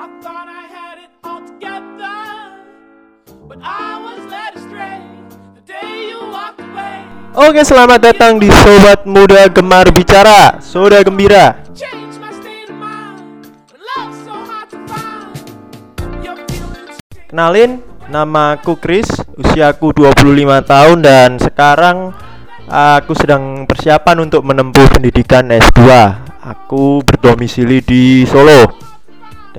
I thought I had it all together, but I was led astray the day you walked away. Oke, selamat datang di Sobat Muda Gemar Bicara, Soda Gembira. Kenalin, nama aku Chris, usiaku 25 tahun dan sekarang aku sedang persiapan untuk menempuh pendidikan S2. Aku berdomisili di Solo.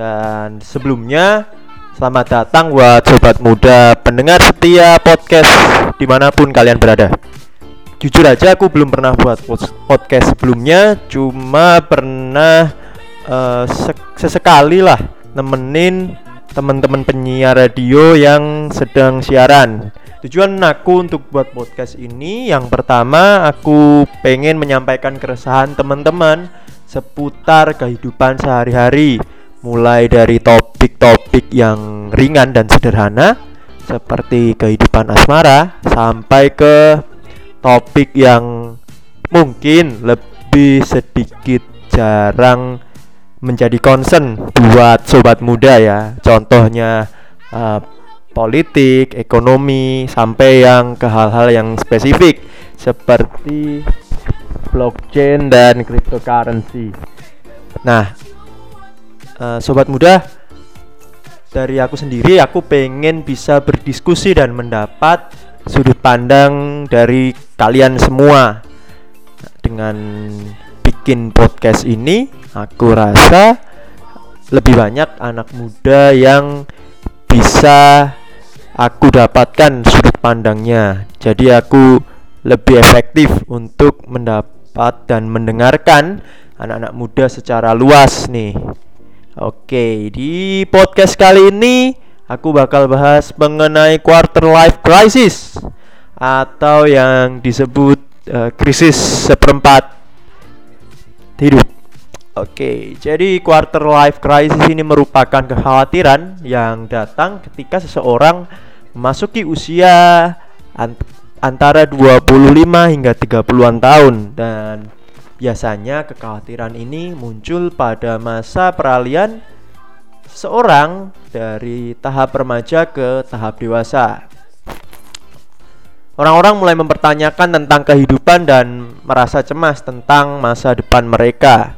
Dan sebelumnya, selamat datang buat Sobat Muda pendengar setia podcast di mana pun kalian berada. Jujur aja aku belum pernah buat pod- podcast sebelumnya, cuma pernah sek- sesekali lah nemenin teman-teman penyiar radio yang sedang siaran. Tujuan aku untuk buat podcast ini yang pertama aku pengen menyampaikan keresahan teman-teman seputar kehidupan sehari-hari mulai dari topik-topik yang ringan dan sederhana seperti kehidupan asmara sampai ke topik yang mungkin lebih sedikit jarang menjadi concern buat sobat muda ya. Contohnya eh, politik, ekonomi, sampai yang ke hal-hal yang spesifik seperti blockchain dan cryptocurrency. Nah, eh, sobat muda, dari aku sendiri aku pengen bisa berdiskusi dan mendapat sudut pandang dari kalian semua. Dengan bikin podcast ini aku rasa lebih banyak anak muda yang bisa aku dapatkan sudut pandangnya. Jadi aku lebih efektif untuk mendapat dan mendengarkan anak-anak muda secara luas nih Oke, di podcast kali ini aku bakal bahas mengenai quarter life crisis atau yang disebut eh, krisis seperempat hidup. Oke, jadi quarter life crisis ini merupakan kekhawatiran yang datang ketika seseorang memasuki usia ant- antara 25 hingga 30-an tahun dan Biasanya kekhawatiran ini muncul pada masa peralihan seorang dari tahap remaja ke tahap dewasa. Orang-orang mulai mempertanyakan tentang kehidupan dan merasa cemas tentang masa depan mereka.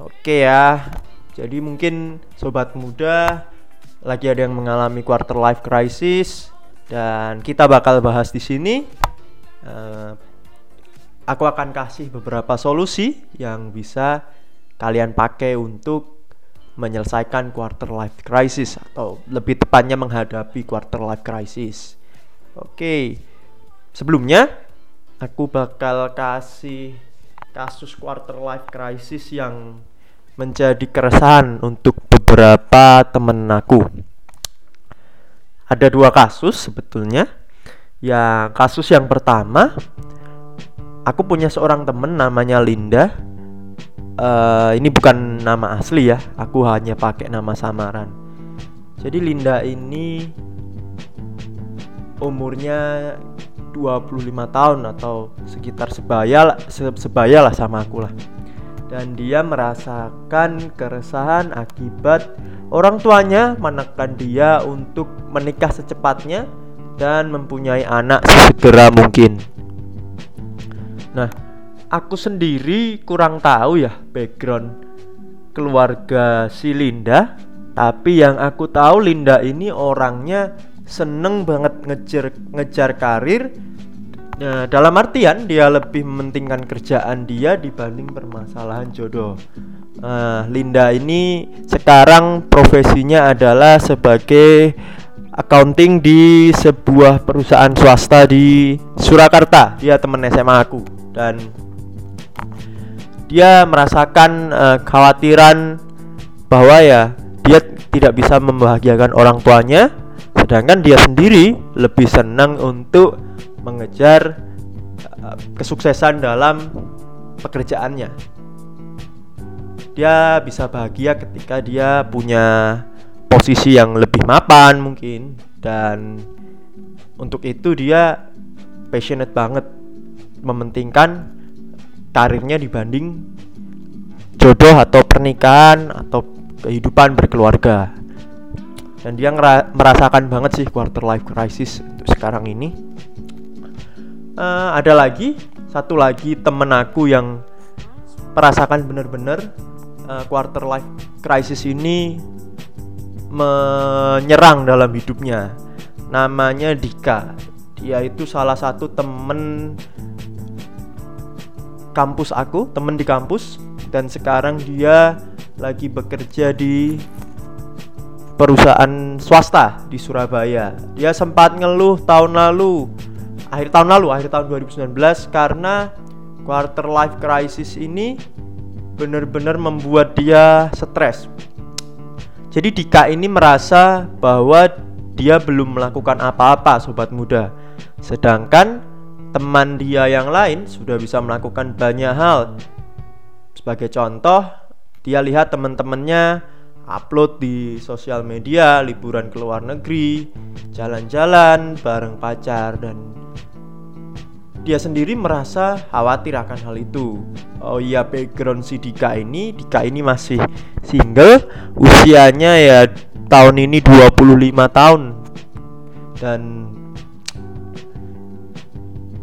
Oke ya. Jadi mungkin sobat muda lagi ada yang mengalami quarter life crisis dan kita bakal bahas di sini. Eh, aku akan kasih beberapa solusi yang bisa kalian pakai untuk menyelesaikan quarter life crisis atau lebih tepatnya menghadapi quarter life crisis. Oke. Sebelumnya aku bakal kasih kasus quarter life crisis yang menjadi keresahan untuk beberapa temen aku. Ada dua kasus sebetulnya. Yang kasus yang pertama aku punya seorang temen namanya Linda. Eh, ini bukan nama asli ya, aku hanya pakai nama samaran. Jadi Linda ini umurnya 25 tahun atau sekitar sebaya lah- se- sebaya lah sama aku lah. Dan dia merasakan keresahan akibat orang tuanya menekan dia untuk menikah secepatnya dan mempunyai anak sesegera mungkin. Aku sendiri kurang tahu ya background keluarga si Linda, tapi yang aku tahu Linda ini orangnya seneng banget ngejar ngejar karir. Nah, dalam artian dia lebih mementingkan kerjaan dia dibanding permasalahan jodoh. Nah, Linda ini sekarang profesinya adalah sebagai accounting di sebuah perusahaan swasta di Surakarta. Dia temen SMA aku dan dia merasakan eh, kekhawatiran bahwa ya dia tidak bisa membahagiakan orang tuanya sedangkan dia sendiri lebih senang untuk mengejar eh, kesuksesan dalam pekerjaannya. Dia bisa bahagia ketika dia punya posisi yang lebih mapan mungkin dan untuk itu dia passionate banget mementingkan karirnya dibanding jodoh atau pernikahan atau kehidupan berkeluarga. Dan dia merasakan banget sih quarter life crisis untuk sekarang ini. Uh, ada lagi satu lagi temen aku yang merasakan benar-benar uh, quarter life crisis ini menyerang dalam hidupnya. Namanya Dika. Dia itu salah satu temen kampus aku, temen di kampus dan sekarang dia lagi bekerja di perusahaan swasta di Surabaya. Dia sempat ngeluh tahun lalu, akhir tahun lalu, akhir tahun 2019 karena quarter life crisis ini benar-benar membuat dia stres. Jadi Dika ini merasa bahwa dia belum melakukan apa-apa sobat muda. Sedangkan teman dia yang lain sudah bisa melakukan banyak hal. Sebagai contoh, dia lihat teman-temannya upload di sosial media, liburan ke luar negeri, jalan-jalan bareng pacar dan dia sendiri merasa khawatir akan hal itu. Oh iya background si Dika ini, Dika ini masih single, usianya ya tahun ini 25 tahun. Dan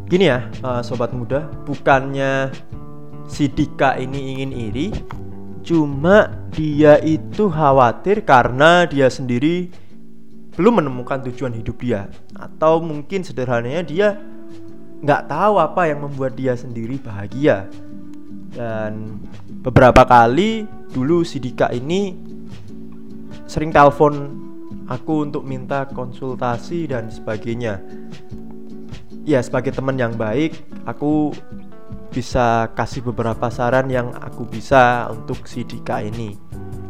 gini ya, uh, sobat muda, bukannya si Dika ini ingin iri, cuma dia itu khawatir karena dia sendiri belum menemukan tujuan hidup dia. Atau mungkin sederhananya dia nggak tahu apa yang membuat dia sendiri bahagia. Dan beberapa kali dulu si Dika ini sering telepon aku untuk minta konsultasi dan sebagainya ya sebagai teman yang baik aku bisa kasih beberapa saran yang aku bisa untuk si Dika ini.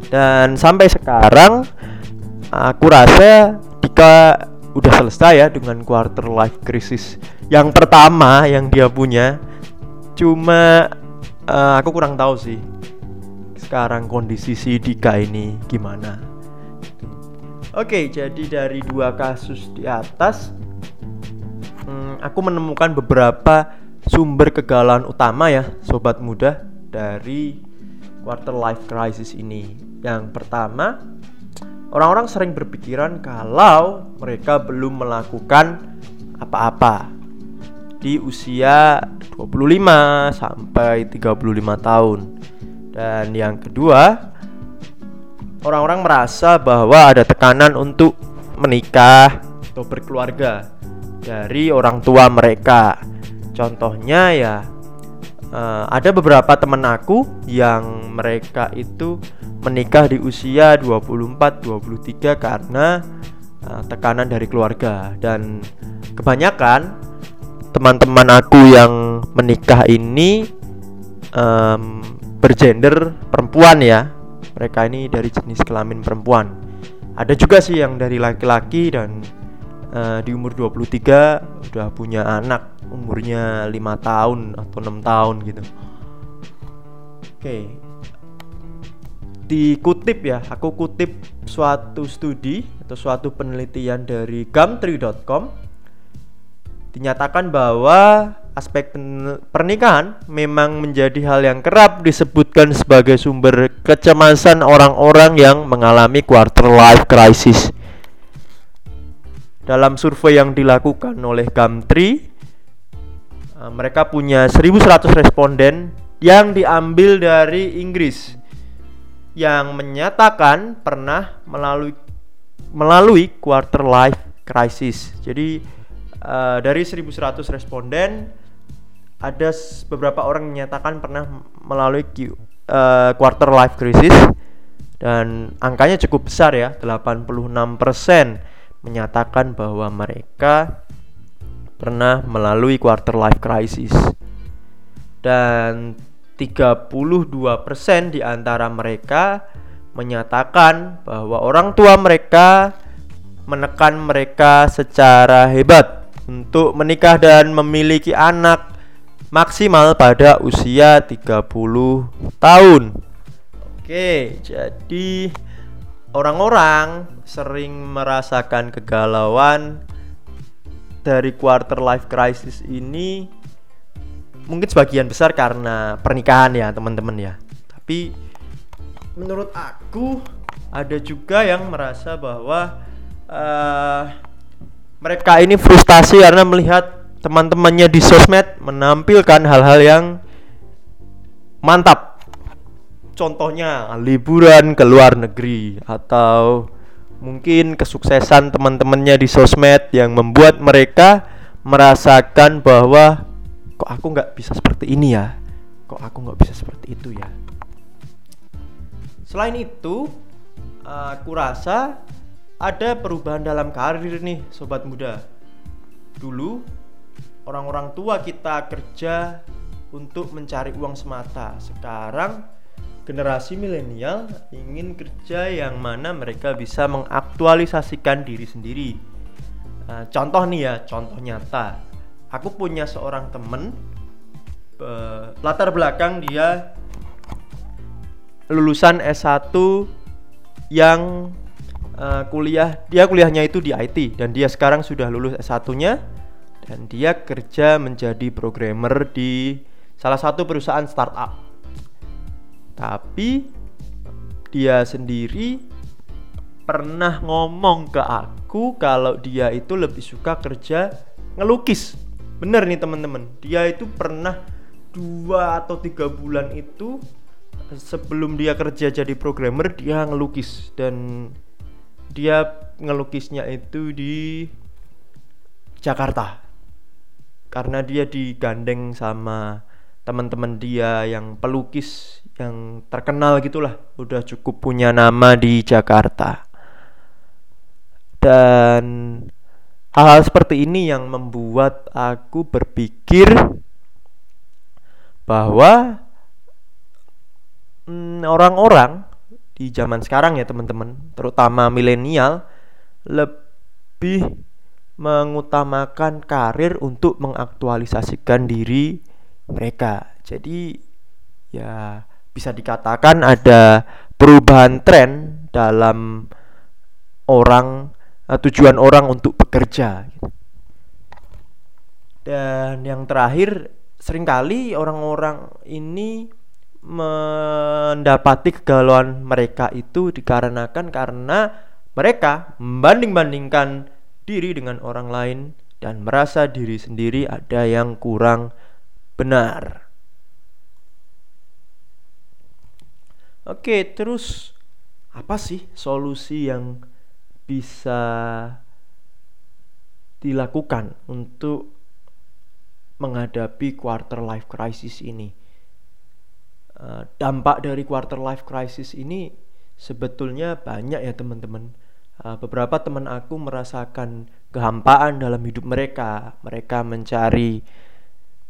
Dan sampai sekarang aku rasa Dika udah selesai ya dengan quarter life crisis yang pertama yang dia punya. Cuma uh, aku kurang tahu sih sekarang kondisi si Dika ini gimana. Oke jadi dari dua kasus di atas hmm, aku menemukan beberapa sumber kegalauan utama ya sobat muda dari quarter life crisis ini. Yang pertama orang-orang sering berpikiran kalau mereka belum melakukan apa-apa. Di usia 25 sampai 35 tahun. Dan yang kedua, orang-orang merasa bahwa ada tekanan untuk menikah atau berkeluarga dari orang tua mereka. Contohnya ya uh, ada beberapa teman aku yang mereka itu menikah di usia 24 23 karena uh, tekanan dari keluarga. Dan kebanyakan teman-teman aku yang menikah ini um, bergender perempuan ya. Mereka ini dari jenis kelamin perempuan. Ada juga sih yang dari laki-laki dan uh, di umur 23 udah punya anak umurnya lima tahun atau enam tahun gitu. Oke. Dikutip ya aku kutip suatu studi atau suatu penelitian dari gumtree.com dinyatakan bahwa aspek pernikahan memang menjadi hal yang kerap disebutkan sebagai sumber kecemasan orang-orang yang mengalami quarter life crisis. Dalam survei yang dilakukan oleh Gumtree, eh, mereka punya 1100 responden yang diambil dari Inggris yang menyatakan pernah melalui melalui quarter life crisis. Jadi uh, dari 1100 responden ada beberapa orang menyatakan pernah melalui Q, uh, quarter life crisis dan angkanya cukup besar ya 86% menyatakan bahwa mereka pernah melalui quarter life crisis dan 32% di antara mereka menyatakan bahwa orang tua mereka menekan mereka secara hebat untuk menikah dan memiliki anak maksimal pada usia 30 tahun. Oke, jadi orang-orang sering merasakan kegalauan dari quarter life crisis ini mungkin sebagian besar karena pernikahan ya, teman-teman ya. Tapi menurut aku ada juga yang merasa bahwa uh, mereka ini frustasi karena melihat teman-temannya di sosmed menampilkan hal-hal yang mantap. Contohnya. Liburan ke luar negeri atau mungkin kesuksesan teman-temannya di sosmed yang membuat mereka merasakan bahwa kok aku nggak bisa seperti ini ya? Kok aku nggak bisa seperti itu ya? Selain itu aku rasa ada perubahan dalam karir nih sobat muda. Dulu orang-orang tua kita kerja untuk mencari uang semata. Sekarang generasi milenial ingin kerja yang mana mereka bisa mengaktualisasikan diri sendiri. Nah, contoh nih ya, contoh nyata. Aku punya seorang temen, uh, latar belakang dia lulusan S1 yang uh, kuliah, dia kuliahnya itu di IT dan dia sekarang sudah lulus S1-nya dan dia kerja menjadi programmer di salah satu perusahaan startup tapi dia sendiri pernah ngomong ke aku kalau dia itu lebih suka kerja ngelukis. Bener nih teman-teman. Dia itu pernah dua atau tiga bulan itu sebelum dia kerja jadi programmer dia ngelukis. Dan dia ngelukisnya itu di Jakarta. Karena dia digandeng sama teman-teman dia yang pelukis yang terkenal gitulah udah cukup punya nama di Jakarta dan hal-hal seperti ini yang membuat aku berpikir bahwa mm, orang-orang hmm, di zaman sekarang ya teman-teman terutama milenial lebih mengutamakan karir untuk mengaktualisasikan diri mereka. Jadi ya bisa dikatakan ada perubahan tren dalam orang uh, tujuan orang untuk bekerja. Gitu. Dan yang terakhir sering kali orang-orang ini mendapati kegalauan mereka itu dikarenakan karena mereka membanding-bandingkan diri dengan orang lain dan merasa diri sendiri ada yang kurang benar. Oke, terus apa sih solusi yang bisa dilakukan untuk menghadapi quarter life crisis ini? Uh, dampak dari quarter life crisis ini sebetulnya banyak ya teman-teman. Uh, beberapa teman aku merasakan kehampaan dalam hidup mereka. Mereka mencari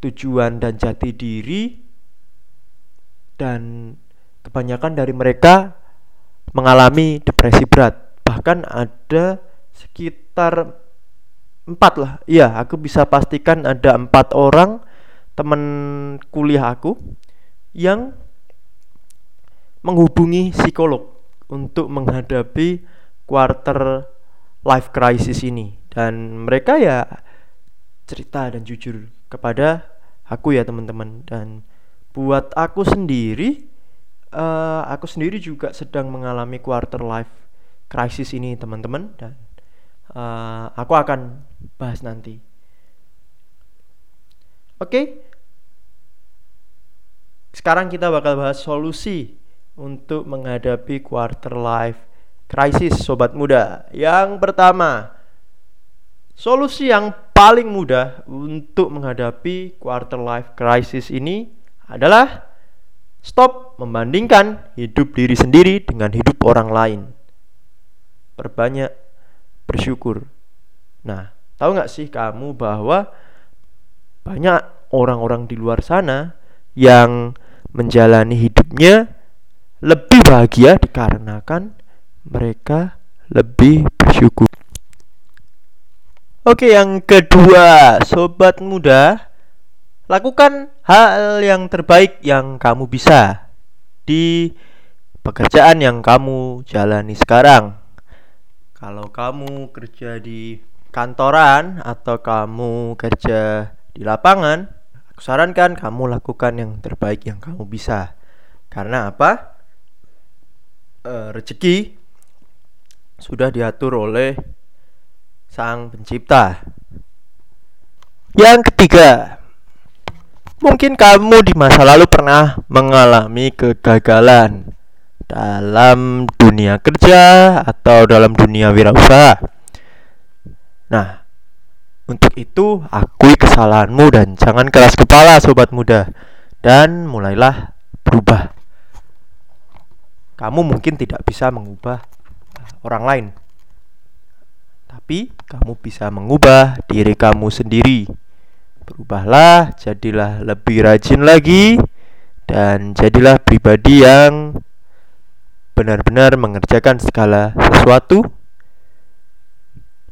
tujuan dan jati diri dan kebanyakan dari mereka mengalami depresi berat. Bahkan ada sekitar empat lah. Iya aku bisa pastikan ada empat orang teman kuliah aku yang menghubungi psikolog untuk menghadapi quarter life crisis ini. Dan mereka ya cerita dan jujur kepada aku ya teman-teman. Dan buat aku sendiri uh, aku sendiri juga sedang mengalami quarter life crisis ini teman-teman dan uh, aku akan bahas nanti oke okay? sekarang kita bakal bahas solusi untuk menghadapi quarter life crisis sobat muda yang pertama Solusi yang paling mudah untuk menghadapi quarter life crisis ini adalah stop membandingkan hidup diri sendiri dengan hidup orang lain. Perbanyak bersyukur. Nah, tahu nggak sih kamu bahwa banyak orang-orang di luar sana yang menjalani hidupnya lebih bahagia dikarenakan mereka lebih bersyukur. Oke, yang kedua, sobat muda, lakukan hal yang terbaik yang kamu bisa di pekerjaan yang kamu jalani sekarang. Kalau kamu kerja di kantoran atau kamu kerja di lapangan, aku sarankan kamu lakukan yang terbaik yang kamu bisa. Karena apa? E, rezeki sudah diatur oleh Sang Pencipta. Yang ketiga, mungkin kamu di masa lalu pernah mengalami kegagalan dalam dunia kerja atau dalam dunia wirausaha. Nah, untuk itu akui kesalahanmu dan jangan keras kepala sobat muda dan mulailah berubah. Kamu mungkin tidak bisa mengubah orang lain, tapi kamu bisa mengubah diri kamu sendiri. Berubahlah, jadilah lebih rajin lagi, dan jadilah pribadi yang benar-benar mengerjakan segala sesuatu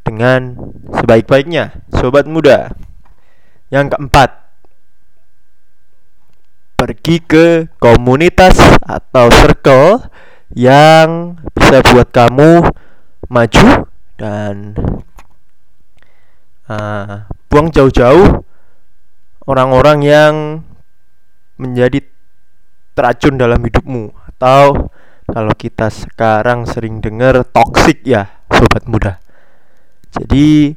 dengan sebaik-baiknya, sobat muda. Yang keempat, pergi ke komunitas atau circle yang bisa buat kamu maju dan uh, buang jauh-jauh orang-orang yang menjadi teracun dalam hidupmu. Atau kalau kita sekarang sering dengar toxic ya sobat muda. Jadi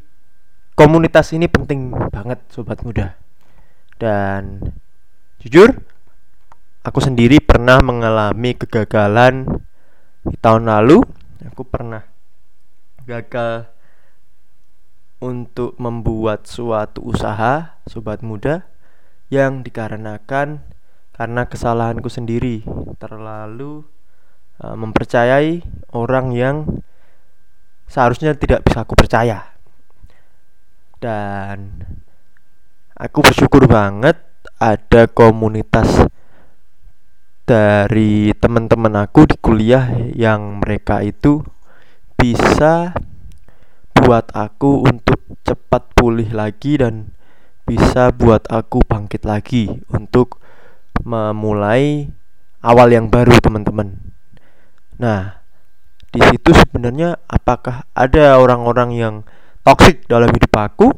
komunitas ini penting banget sobat muda. Dan jujur aku sendiri pernah mengalami kegagalan di tahun lalu. Aku pernah gagal untuk membuat suatu usaha, sobat muda, yang dikarenakan karena kesalahanku sendiri terlalu uh, mempercayai orang yang seharusnya tidak bisa aku percaya. Dan aku bersyukur banget ada komunitas dari teman-teman aku di kuliah yang mereka itu bisa buat aku untuk cepat pulih lagi dan bisa buat aku bangkit lagi untuk memulai awal yang baru teman-teman. Nah, di situ sebenarnya apakah ada orang-orang yang toksik dalam hidup aku?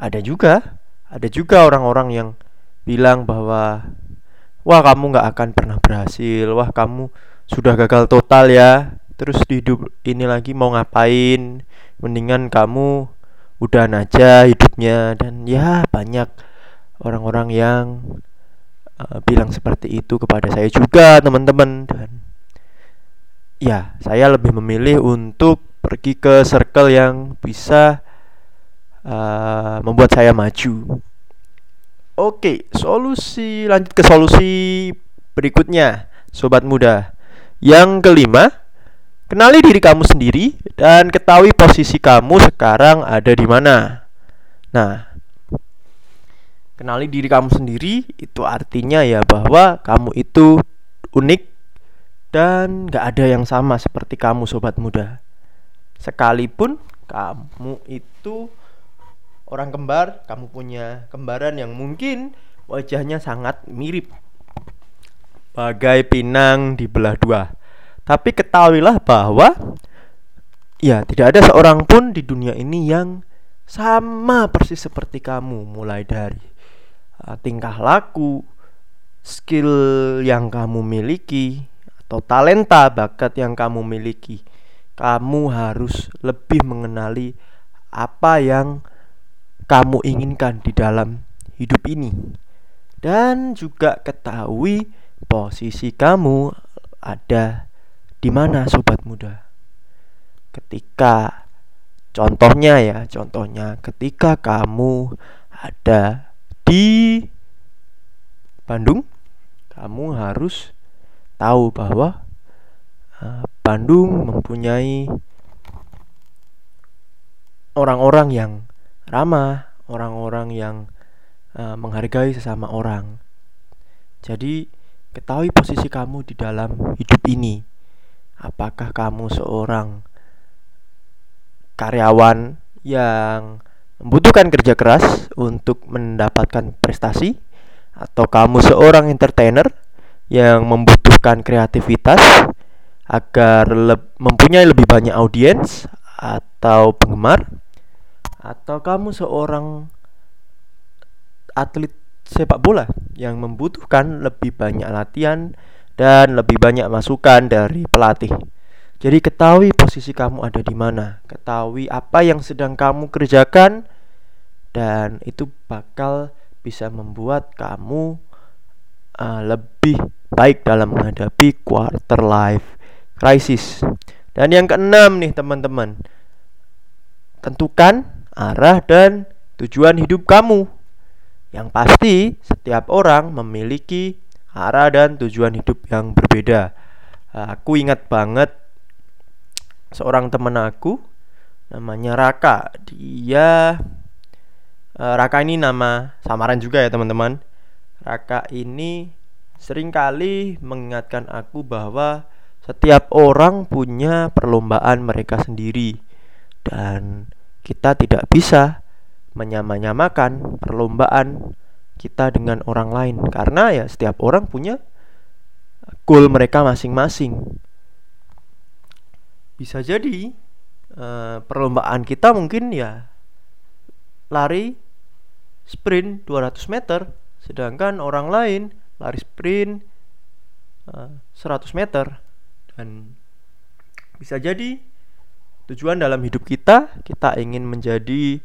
Ada juga, ada juga orang-orang yang bilang bahwa wah kamu nggak akan pernah berhasil, wah kamu sudah gagal total ya, terus di hidup ini lagi mau ngapain mendingan kamu udah aja hidupnya. Dan ya banyak orang-orang yang uh, bilang seperti itu kepada saya juga teman-teman. Dan ya saya lebih memilih untuk pergi ke circle yang bisa uh, membuat saya maju. Oke solusi lanjut ke solusi berikutnya sobat muda. Yang kelima Kenali diri kamu sendiri dan ketahui posisi kamu sekarang ada di mana. Nah, kenali diri kamu sendiri itu artinya ya bahwa kamu itu unik dan gak ada yang sama seperti kamu sobat muda. Sekalipun kamu itu orang kembar, kamu punya kembaran yang mungkin wajahnya sangat mirip. Bagai pinang di belah dua tapi ketahuilah bahwa ya tidak ada seorang pun di dunia ini yang sama persis seperti kamu mulai dari uh, tingkah laku, skill yang kamu miliki atau talenta bakat yang kamu miliki. Kamu harus lebih mengenali apa yang kamu inginkan di dalam hidup ini. Dan juga ketahui posisi kamu ada di mana sobat muda? Ketika contohnya ya, contohnya ketika kamu ada di Bandung, kamu harus tahu bahwa uh, Bandung mempunyai orang-orang yang ramah, orang-orang yang uh, menghargai sesama orang. Jadi, ketahui posisi kamu di dalam hidup ini. Apakah kamu seorang karyawan yang membutuhkan kerja keras untuk mendapatkan prestasi? Atau kamu seorang entertainer yang membutuhkan kreativitas agar le mempunyai lebih banyak audiens atau penggemar? Atau kamu seorang atlet sepak bola yang membutuhkan lebih banyak latihan dan lebih banyak masukan dari pelatih. Jadi ketahui posisi kamu ada di mana, ketahui apa yang sedang kamu kerjakan dan itu bakal bisa membuat kamu uh, lebih baik dalam menghadapi quarter life crisis. Dan yang keenam nih teman-teman, tentukan arah dan tujuan hidup kamu. Yang pasti setiap orang memiliki arah dan tujuan hidup yang berbeda. Uh, aku ingat banget seorang teman aku namanya Raka. Dia uh, Raka ini nama samaran juga ya teman-teman. Raka ini sering kali mengingatkan aku bahwa setiap orang punya perlombaan mereka sendiri dan kita tidak bisa menyamanyamakan perlombaan kita dengan orang lain. Karena ya setiap orang punya goal mereka masing-masing. Bisa jadi uh, perlombaan kita mungkin ya lari sprint 200 meter sedangkan orang lain lari sprint uh, eh, 100 meter. Dan bisa jadi tujuan dalam hidup kita kita ingin menjadi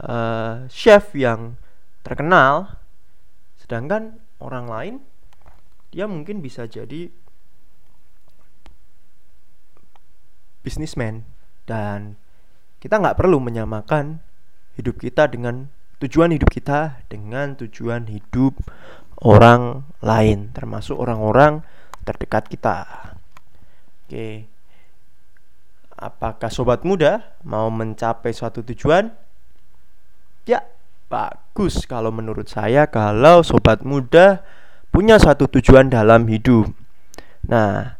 uh, chef yang terkenal sedangkan orang lain dia mungkin bisa jadi bisnismen dan kita nggak perlu menyamakan hidup kita dengan tujuan hidup kita dengan tujuan hidup orang lain termasuk orang-orang terdekat kita. Oke. Apakah sobat muda mau mencapai suatu tujuan? Ya bagus kalau menurut saya kalau sobat muda punya satu tujuan dalam hidup nah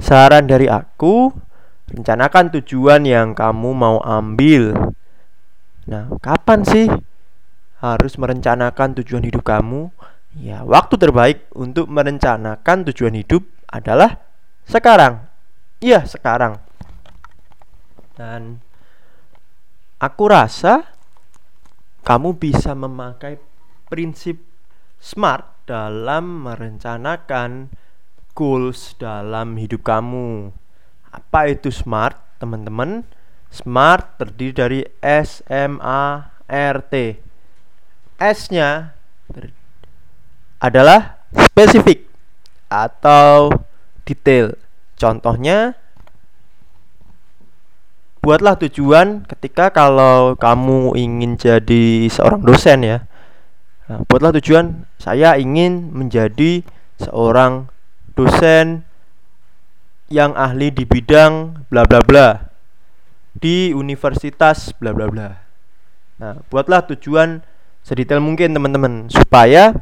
saran dari aku Rencanakan tujuan yang kamu mau ambil. Nah, kapan sih harus merencanakan tujuan hidup kamu? Ya, waktu terbaik untuk merencanakan tujuan hidup adalah sekarang. Iya, sekarang. Dan aku rasa kamu bisa memakai prinsip SMART dalam merencanakan goals dalam hidup kamu. Apa itu smart, teman-teman? Smart terdiri dari S M A R T. S-nya adalah spesifik atau detail. Contohnya buatlah tujuan ketika kalau kamu ingin jadi seorang dosen ya. Nah, buatlah tujuan saya ingin menjadi seorang dosen yang ahli di bidang bla bla bla di universitas bla bla bla. Nah, buatlah tujuan sedetail mungkin teman-teman supaya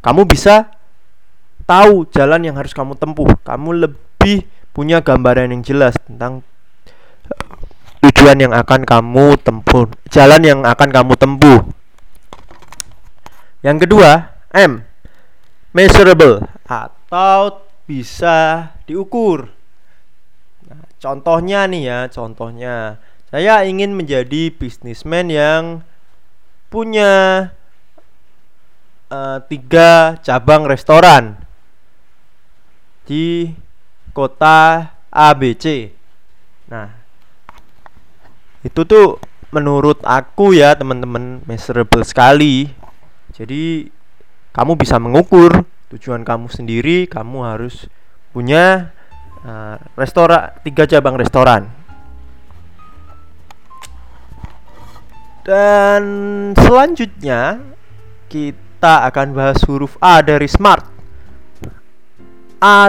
kamu bisa tahu jalan yang harus kamu tempuh. Kamu lebih punya gambaran yang jelas tentang tujuan yang akan kamu tempuh, jalan yang akan kamu tempuh. Yang kedua, M measurable atau bisa diukur. Nah, contohnya nih ya, contohnya saya ingin menjadi bisnismen yang punya uh, tiga cabang restoran di kota ABC. Nah, itu tuh menurut aku ya teman-teman measurable sekali. Jadi kamu bisa mengukur tujuan kamu sendiri kamu harus punya uh, restoran tiga cabang restoran dan selanjutnya kita akan bahas huruf A dari smart A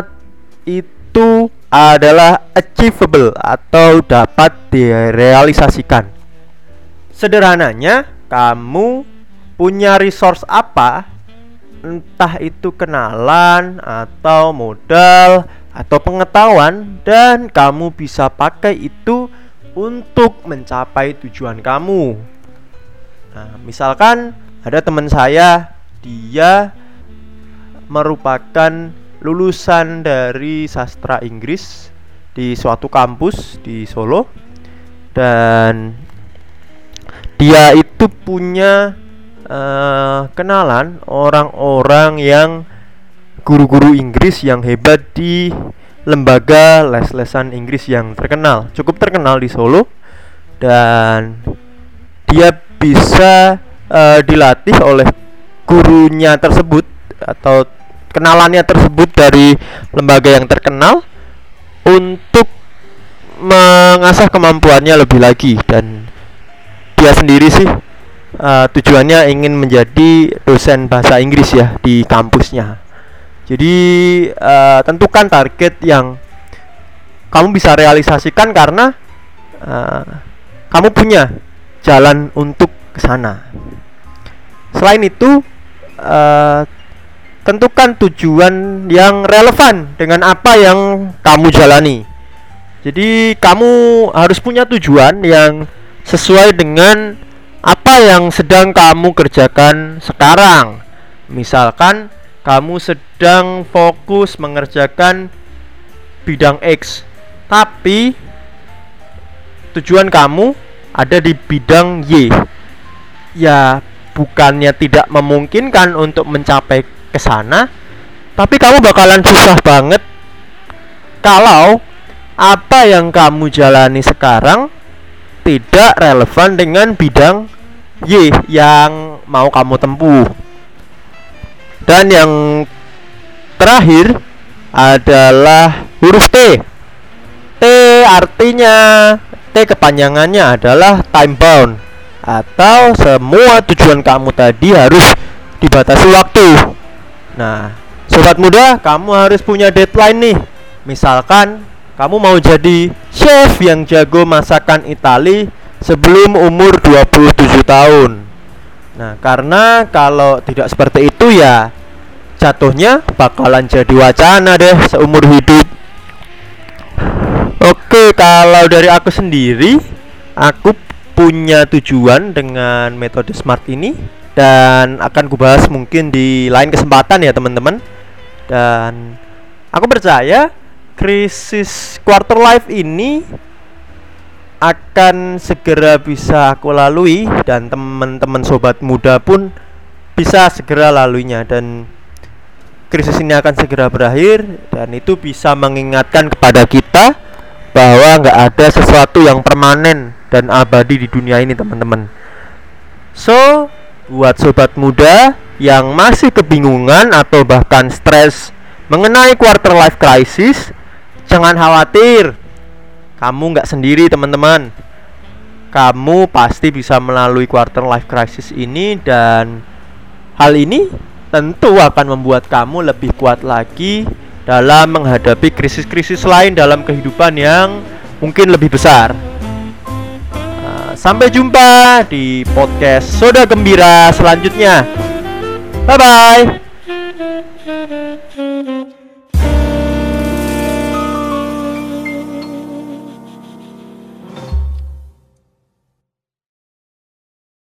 itu adalah achievable atau dapat direalisasikan sederhananya kamu punya resource apa entah itu kenalan atau modal atau pengetahuan dan kamu bisa pakai itu untuk mencapai tujuan kamu. Nah, misalkan ada teman saya, dia merupakan lulusan dari sastra Inggris di suatu kampus di Solo. Dan dia itu punya uh, kenalan orang-orang yang guru-guru Inggris yang hebat di lembaga les-lesan Inggris yang terkenal, cukup terkenal di Solo. Dan dia bisa uh, dilatih oleh gurunya tersebut atau kenalannya tersebut dari lembaga yang terkenal untuk mengasah kemampuannya lebih lagi dan dia sendiri sih uh, tujuannya ingin menjadi dosen bahasa Inggris ya di kampusnya jadi uh, tentukan target yang kamu bisa realisasikan karena uh, kamu punya jalan untuk ke sana. Selain itu, uh, tentukan tujuan yang relevan dengan apa yang kamu jalani. Jadi kamu harus punya tujuan yang sesuai dengan apa yang sedang kamu kerjakan sekarang. Misalkan kamu sedang fokus mengerjakan bidang X, tapi tujuan kamu ada di bidang Y. Ya, bukannya tidak memungkinkan untuk mencapai ke sana, tapi kamu bakalan susah banget kalau apa yang kamu jalani sekarang tidak relevan dengan bidang Y yang mau kamu tempuh. Dan yang terakhir adalah huruf T. T artinya T kepanjangannya adalah time bound atau semua tujuan kamu tadi harus dibatasi waktu. Nah, sobat muda, kamu harus punya deadline nih. Misalkan kamu mau jadi chef yang jago masakan Itali sebelum umur 27 tahun. Nah, karena kalau tidak seperti itu ya jatuhnya bakalan jadi wacana deh seumur hidup. Oke, kalau dari aku sendiri, aku punya tujuan dengan metode smart ini dan akan kubahas mungkin di lain kesempatan ya teman-teman. Dan aku percaya krisis quarter life ini akan segera bisa aku lalui dan teman-teman sobat muda pun bisa segera laluinya dan krisis ini akan segera berakhir dan itu bisa mengingatkan kepada kita bahwa nggak ada sesuatu yang permanen dan abadi di dunia ini teman-teman so buat sobat muda yang masih kebingungan atau bahkan stres mengenai quarter life crisis jangan khawatir kamu nggak sendiri teman-teman kamu pasti bisa melalui quarter life crisis ini dan hal ini tentu akan membuat kamu lebih kuat lagi dalam menghadapi krisis-krisis lain dalam kehidupan yang mungkin lebih besar. Sampai jumpa di podcast Soda Gembira selanjutnya. Bye bye.